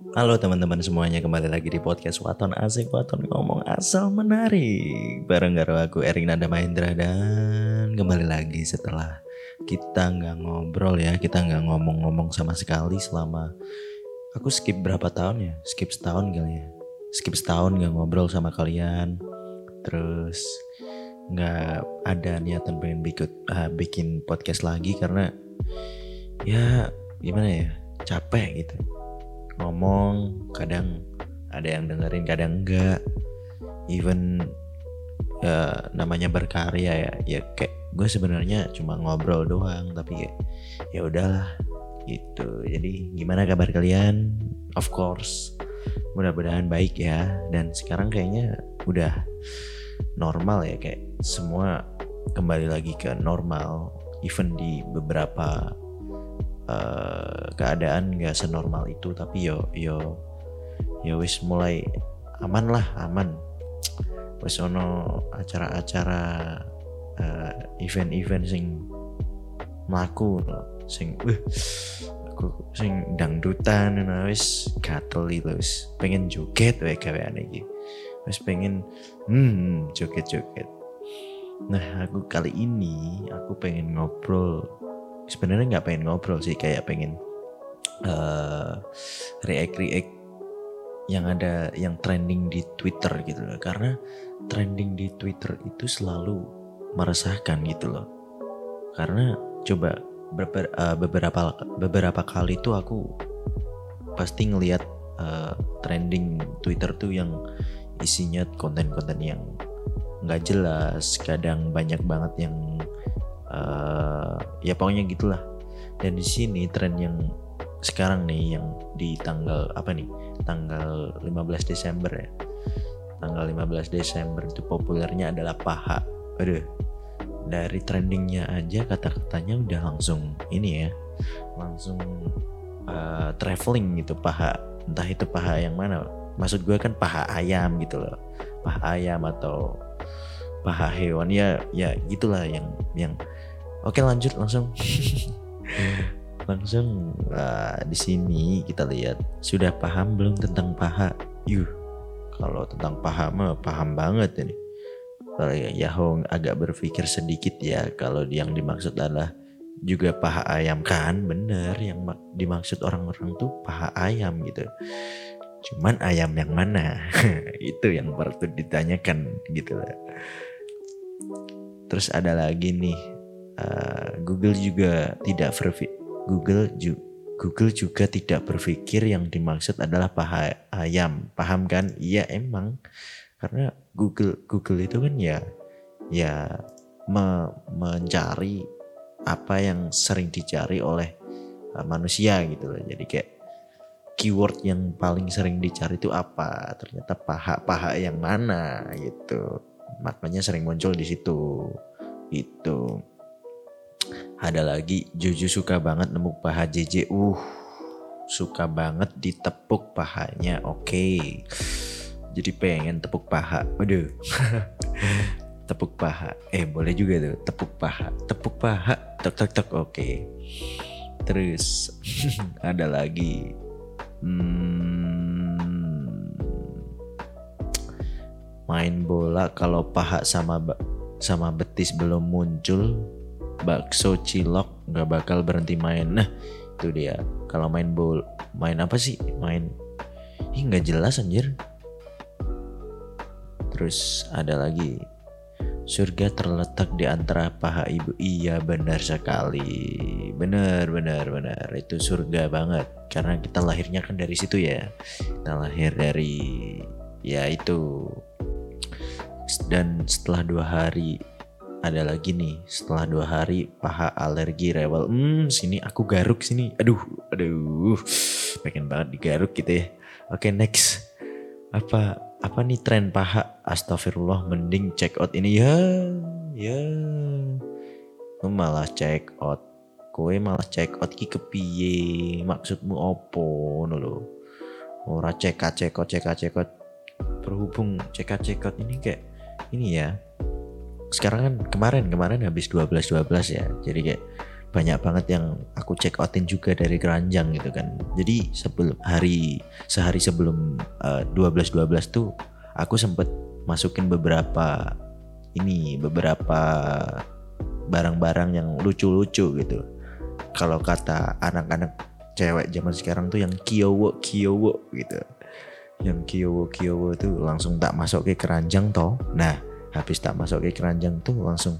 Halo teman-teman semuanya kembali lagi di podcast Waton Asik Waton Ngomong Asal Menarik. Bareng garo aku Erik Nanda Mahendra. Dan kembali lagi setelah kita nggak ngobrol ya Kita nggak ngomong-ngomong sama sekali selama Aku skip berapa tahun ya? Skip setahun kali ya. Skip setahun nggak ngobrol sama kalian. Terus nggak ada niatan pengen bikin, uh, bikin podcast lagi karena ya gimana ya capek gitu ngomong kadang ada yang dengerin kadang enggak. Even ya, namanya berkarya ya ya kayak gue sebenarnya cuma ngobrol doang tapi ya ya udahlah gitu. Jadi gimana kabar kalian? Of course mudah-mudahan baik ya. Dan sekarang kayaknya udah normal ya kayak semua kembali lagi ke normal even di beberapa uh, keadaan gak senormal itu tapi yo yo yo wis mulai aman lah aman. Wis ono acara-acara uh, event-event sing mlaku sing uh, aku sing dangdutan nah wis gatel itu wis pengen joget wae gawean iki. Wis pengen hmm joget-joget. Nah aku kali ini aku pengen ngobrol sebenarnya nggak pengen ngobrol sih kayak pengen uh, react react yang ada yang trending di Twitter gitu loh. Karena trending di Twitter itu selalu meresahkan gitu loh. Karena coba beber, uh, beberapa beberapa kali tuh aku pasti ngelihat uh, trending Twitter tuh yang isinya konten-konten yang nggak jelas kadang banyak banget yang uh, ya pokoknya gitulah. Dan di sini tren yang sekarang nih yang di tanggal apa nih tanggal 15 Desember ya. Tanggal 15 Desember itu populernya adalah paha. Aduh dari trendingnya aja kata-katanya udah langsung ini ya langsung uh, traveling gitu paha. Entah itu paha yang mana. Maksud gue kan paha ayam gitu loh. Paha ayam atau paha hewan ya ya gitulah yang yang Oke lanjut langsung. langsung uh, di sini kita lihat sudah paham belum tentang paha? Yuh, kalau tentang paha mah paham banget ini. Kalau ya Yahong agak berpikir sedikit ya kalau yang dimaksud adalah juga paha ayam kan bener yang dimaksud orang-orang tuh paha ayam gitu cuman ayam yang mana itu yang perlu ditanyakan gitu terus ada lagi nih Eh, Google juga tidak berpikir Google ju Google juga tidak berpikir yang dimaksud adalah paha ayam. Paham kan? Iya emang. Karena Google Google itu kan ya ya me mencari apa yang sering dicari oleh uh, manusia gitu loh. Jadi kayak keyword yang paling sering dicari itu apa? Ternyata paha-paha yang mana gitu. Makanya sering muncul di situ. Itu ada lagi Juju suka banget nemu paha JJ uh suka banget ditepuk pahanya oke okay. jadi pengen tepuk paha waduh tepuk paha eh boleh juga tuh tepuk paha tepuk paha tek tek tek oke okay. terus ada lagi hmm, main bola kalau paha sama sama betis belum muncul bakso cilok nggak bakal berhenti main. Nah itu dia. Kalau main bola main apa sih? Main ih nggak jelas anjir. Terus ada lagi. Surga terletak di antara paha ibu. Iya benar sekali. Benar benar benar. Itu surga banget. Karena kita lahirnya kan dari situ ya. Kita lahir dari ya itu dan setelah dua hari ada lagi nih. Setelah dua hari paha alergi rewel. Hmm sini aku garuk sini. Aduh aduh. Pengen banget digaruk gitu ya. Oke next. Apa apa nih tren paha? Astagfirullah mending check out ini. Ya ya. Lu malah check out. Kowe malah check out ki kepiye? Maksudmu opo lo ora cek cek cek out berhubung cek cek out ini kayak ini ya. Sekarang kan kemarin kemarin habis 12 12 ya. Jadi kayak banyak banget yang aku check outin juga dari keranjang gitu kan. Jadi sebelum hari sehari sebelum uh, 12 12 tuh aku sempet masukin beberapa ini beberapa barang-barang yang lucu-lucu gitu. Kalau kata anak-anak cewek zaman sekarang tuh yang kiowo kiowo gitu yang kiowo kiowo tuh langsung tak masuk ke keranjang toh. Nah habis tak masuk ke keranjang tuh langsung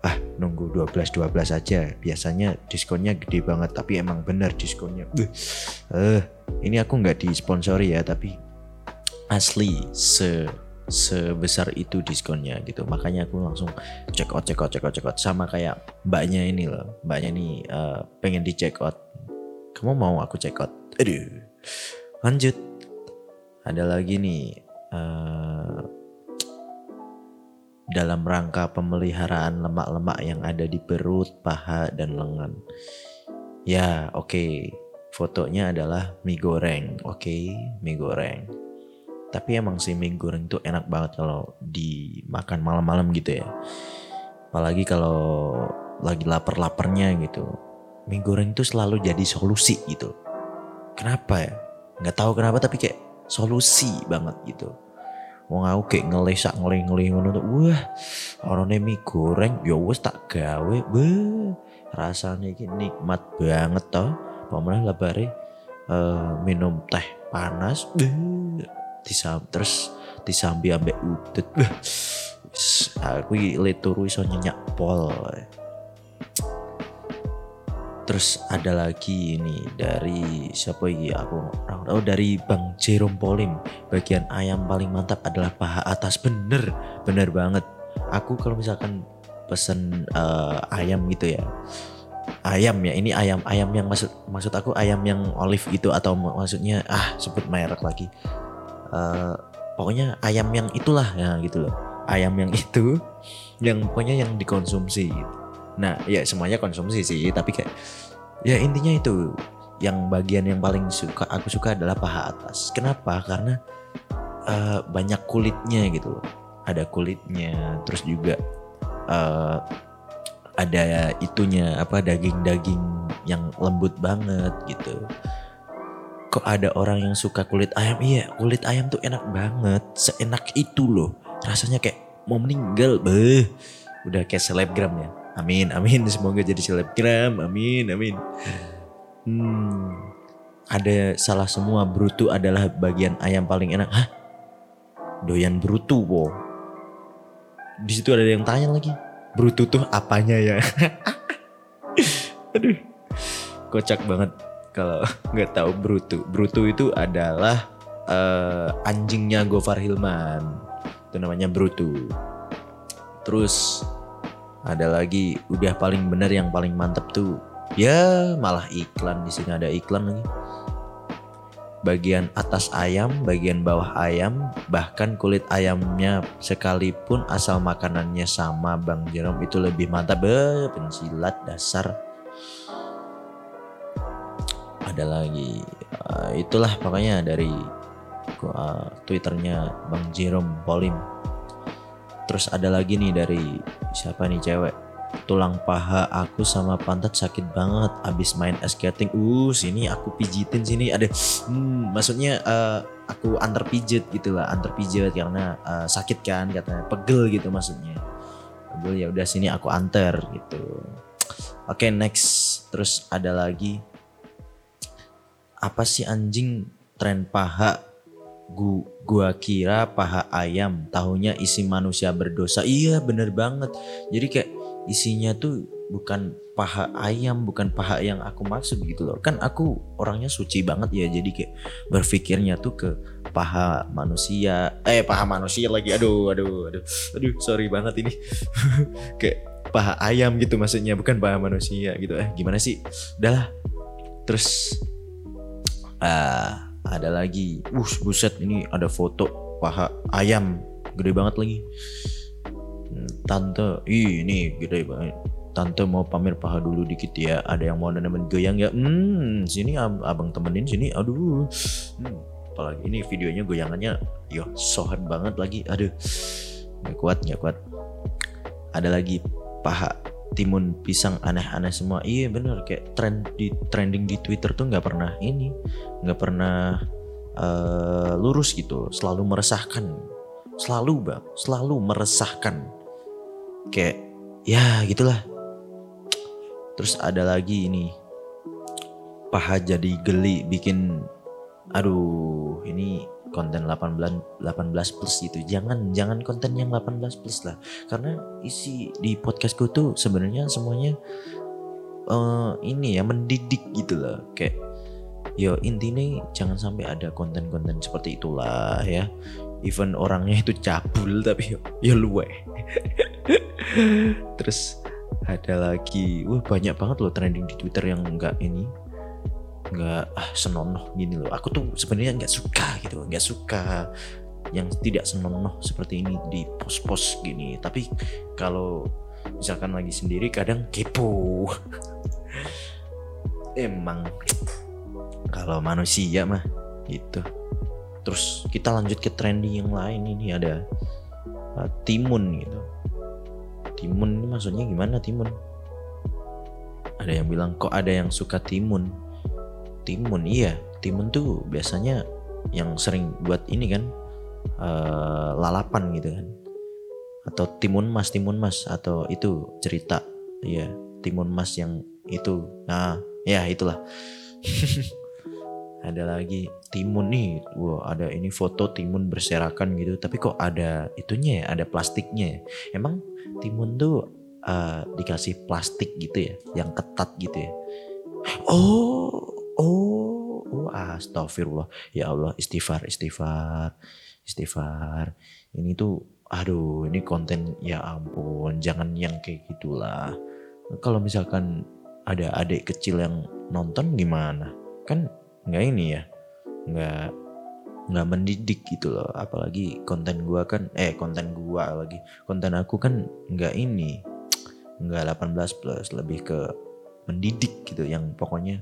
ah nunggu 12 12 aja. Biasanya diskonnya gede banget tapi emang bener diskonnya. Eh uh, ini aku nggak disponsori ya tapi asli se sebesar itu diskonnya gitu. Makanya aku langsung check out check out check out check out. Sama kayak mbaknya ini loh. Mbaknya nih uh, pengen di check out. Kamu mau aku check out? Aduh. Lanjut ada lagi nih uh, dalam rangka pemeliharaan lemak-lemak yang ada di perut, paha, dan lengan. Ya, oke. Okay. Fotonya adalah mie goreng. Oke, okay, mie goreng. Tapi emang sih mie goreng itu enak banget kalau dimakan malam-malam gitu ya. Apalagi kalau lagi lapar-laparnya gitu. Mie goreng itu selalu jadi solusi gitu. Kenapa ya? Nggak tahu kenapa tapi kayak solusi banget gitu Wong aku kayak ngelesak ngelih-ngelih ngono tuh. Wah, orangnya mie goreng ya wes tak gawe. Wah, rasanya ini nikmat banget toh. Pamane labare uh, minum teh panas. Wah, disam terus disambi ambek udut. Wah, aku le turu iso nyenyak pol. Terus ada lagi ini dari siapa ini aku oh dari Bang Jerome Polim. Bagian ayam paling mantap adalah paha atas. Bener, bener banget. Aku kalau misalkan pesen uh, ayam gitu ya. Ayam ya, ini ayam ayam yang maksud maksud aku ayam yang olive gitu atau maksudnya ah sebut merek lagi. Uh, pokoknya ayam yang itulah ya gitu loh. Ayam yang itu yang pokoknya yang dikonsumsi gitu Nah, ya semuanya konsumsi sih, tapi kayak ya intinya itu yang bagian yang paling suka aku suka adalah paha atas. Kenapa? Karena uh, banyak kulitnya gitu loh. Ada kulitnya, terus juga uh, ada itunya apa daging-daging yang lembut banget gitu. Kok ada orang yang suka kulit ayam? Iya, kulit ayam tuh enak banget, seenak itu loh. Rasanya kayak mau meninggal, beh. Udah kayak selebgram ya Amin, amin. Semoga jadi selebgram. Amin, amin. Hmm, ada salah semua brutu adalah bagian ayam paling enak. Hah? Doyan brutu, wo. Di situ ada yang tanya lagi. Brutu tuh apanya ya? Aduh, kocak banget kalau nggak tahu brutu. Brutu itu adalah uh, anjingnya Gofar Hilman. Itu namanya brutu. Terus ada lagi udah paling bener yang paling mantep tuh ya malah iklan di sini ada iklan lagi bagian atas ayam, bagian bawah ayam, bahkan kulit ayamnya sekalipun asal makanannya sama Bang Jerome itu lebih mantap. Eh, pensilat dasar. Ada lagi, uh, itulah pokoknya dari twitternya Bang Jerome Polim. Terus ada lagi nih dari siapa nih cewek? Tulang paha aku sama pantat sakit banget abis main skating. Uh, sini aku pijitin sini ada hmm, maksudnya uh, aku antar pijit gitu lah, antar pijit karena uh, sakit kan katanya, pegel gitu maksudnya. Pegel ya udah sini aku antar gitu. Oke, okay, next. Terus ada lagi apa sih anjing tren paha Gu, gua kira paha ayam, tahunya isi manusia berdosa. Iya bener banget. Jadi kayak isinya tuh bukan paha ayam, bukan paha yang aku maksud gitu loh. Kan aku orangnya suci banget ya, jadi kayak berpikirnya tuh ke paha manusia. Eh paha manusia lagi, aduh, aduh, aduh, aduh, sorry banget ini. kayak paha ayam gitu maksudnya, bukan paha manusia gitu. Eh gimana sih? Udahlah. Terus, ah. Uh, ada lagi. Uh buset ini ada foto paha ayam. Gede banget lagi. Tante ih ini gede banget. Tante mau pamer paha dulu dikit ya. Ada yang mau nemenin goyang ya? Hmm sini ab abang temenin sini. Aduh. Hmm, apalagi ini videonya goyangannya. Yo sohat banget lagi. Aduh. Nggak kuat nggak kuat. Ada lagi paha timun pisang aneh-aneh semua. Iya bener. Kayak trend di trending di Twitter tuh nggak pernah ini nggak pernah uh, lurus gitu. Selalu meresahkan. Selalu bang selalu meresahkan. Kayak ya gitulah. Terus ada lagi ini. Paha jadi geli bikin aduh ini konten 18 18 plus gitu. Jangan jangan konten yang 18 plus lah. Karena isi di podcastku tuh sebenarnya semuanya uh, ini ya mendidik gitu loh. Kayak yo intinya jangan sampai ada konten-konten seperti itulah ya. Even orangnya itu cabul tapi yo, luwe. Terus ada lagi, wah banyak banget loh trending di Twitter yang enggak ini nggak ah senonoh gini loh. Aku tuh sebenarnya nggak suka gitu nggak suka yang tidak senonoh seperti ini di pos-pos gini. Tapi kalau misalkan lagi sendiri kadang kepo. Emang kalau manusia mah gitu. Terus kita lanjut ke trending yang lain ini ada uh, timun gitu. Timun ini maksudnya gimana timun? Ada yang bilang kok ada yang suka timun timun. Iya timun tuh biasanya yang sering buat ini kan uh, lalapan gitu kan. Atau timun mas timun mas atau itu cerita. Iya timun mas yang itu. Nah ya itulah. Ada lagi timun nih. Wah ada ini foto timun berserakan gitu. Tapi kok ada itunya ya? Ada plastiknya ya? Emang timun tuh uh, dikasih plastik gitu ya? Yang ketat gitu ya? Oh Oh, oh astagfirullah. Ya Allah, istighfar, istighfar, istighfar. Ini tuh, aduh, ini konten ya ampun, jangan yang kayak gitulah. Kalau misalkan ada adik kecil yang nonton gimana? Kan nggak ini ya, nggak nggak mendidik gitu loh. Apalagi konten gua kan, eh konten gua lagi, konten aku kan nggak ini, nggak 18 plus, lebih ke mendidik gitu, yang pokoknya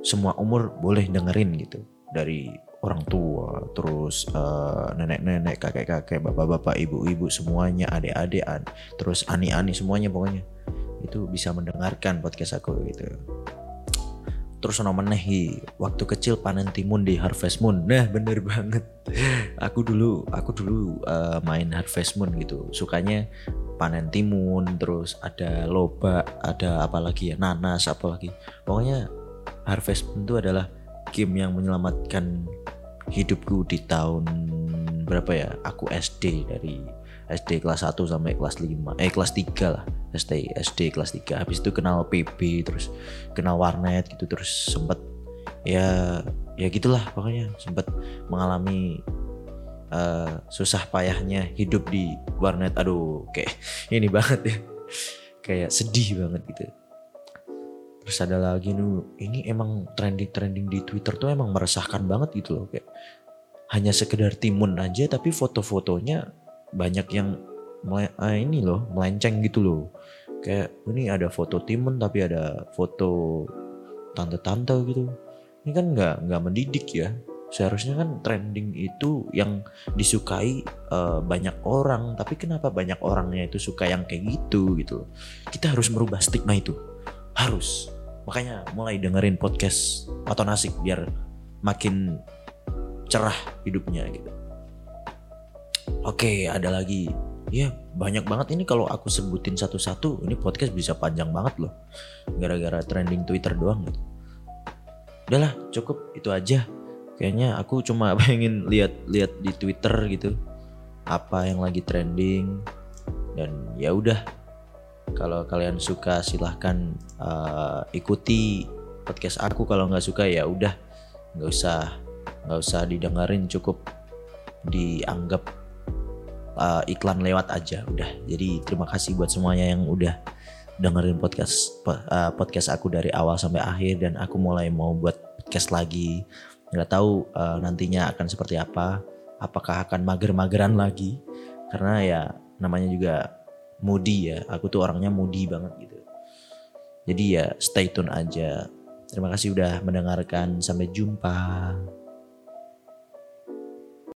semua umur boleh dengerin gitu. Dari orang tua terus uh, nenek-nenek kakek-kakek bapak-bapak ibu-ibu semuanya adik-adik terus ani-ani semuanya pokoknya. Itu bisa mendengarkan podcast aku gitu. Terus ono meneh waktu kecil panen timun di Harvest Moon. Nah bener banget. Aku dulu aku dulu uh, main Harvest Moon gitu. Sukanya panen timun terus ada loba ada apa lagi ya? Nanas apa lagi. Pokoknya Harvest Moon itu adalah game yang menyelamatkan hidupku di tahun berapa ya? Aku SD dari SD kelas 1 sampai kelas 5 eh kelas 3 lah. SD SD kelas 3 habis itu kenal PB terus kenal warnet gitu terus sempet ya ya gitulah pokoknya. Sempet mengalami uh, susah payahnya hidup di warnet. Aduh kayak ini banget ya. Kayak sedih banget gitu terus ada lagi nih ini emang trending-trending di Twitter tuh emang meresahkan banget gitu loh kayak hanya sekedar timun aja tapi foto-fotonya banyak yang ah, ini loh melenceng gitu loh. Kayak ini ada foto timun tapi ada foto tante-tante gitu. Ini kan nggak nggak mendidik ya. Seharusnya kan trending itu yang disukai uh, banyak orang tapi kenapa banyak orangnya itu suka yang kayak gitu gitu kita harus merubah stigma itu. Harus makanya mulai dengerin podcast atau nasik biar makin cerah hidupnya gitu. Oke ada lagi. Ya banyak banget ini kalau aku sebutin satu-satu ini podcast bisa panjang banget loh. Gara-gara trending Twitter doang gitu. Udahlah cukup. Itu aja. Kayaknya aku cuma pengen lihat-lihat di Twitter gitu. Apa yang lagi trending. Dan ya udah kalau kalian suka silahkan uh, ikuti podcast aku. Kalau nggak suka ya udah nggak usah nggak usah didengerin cukup dianggap uh, iklan lewat aja udah. Jadi terima kasih buat semuanya yang udah dengerin podcast uh, podcast aku dari awal sampai akhir dan aku mulai mau buat podcast lagi. Nggak tahu uh, nantinya akan seperti apa. Apakah akan mager-mageran lagi? Karena ya namanya juga moody ya. Aku tuh orangnya moody banget gitu. Jadi ya stay tune aja. Terima kasih udah mendengarkan. Sampai jumpa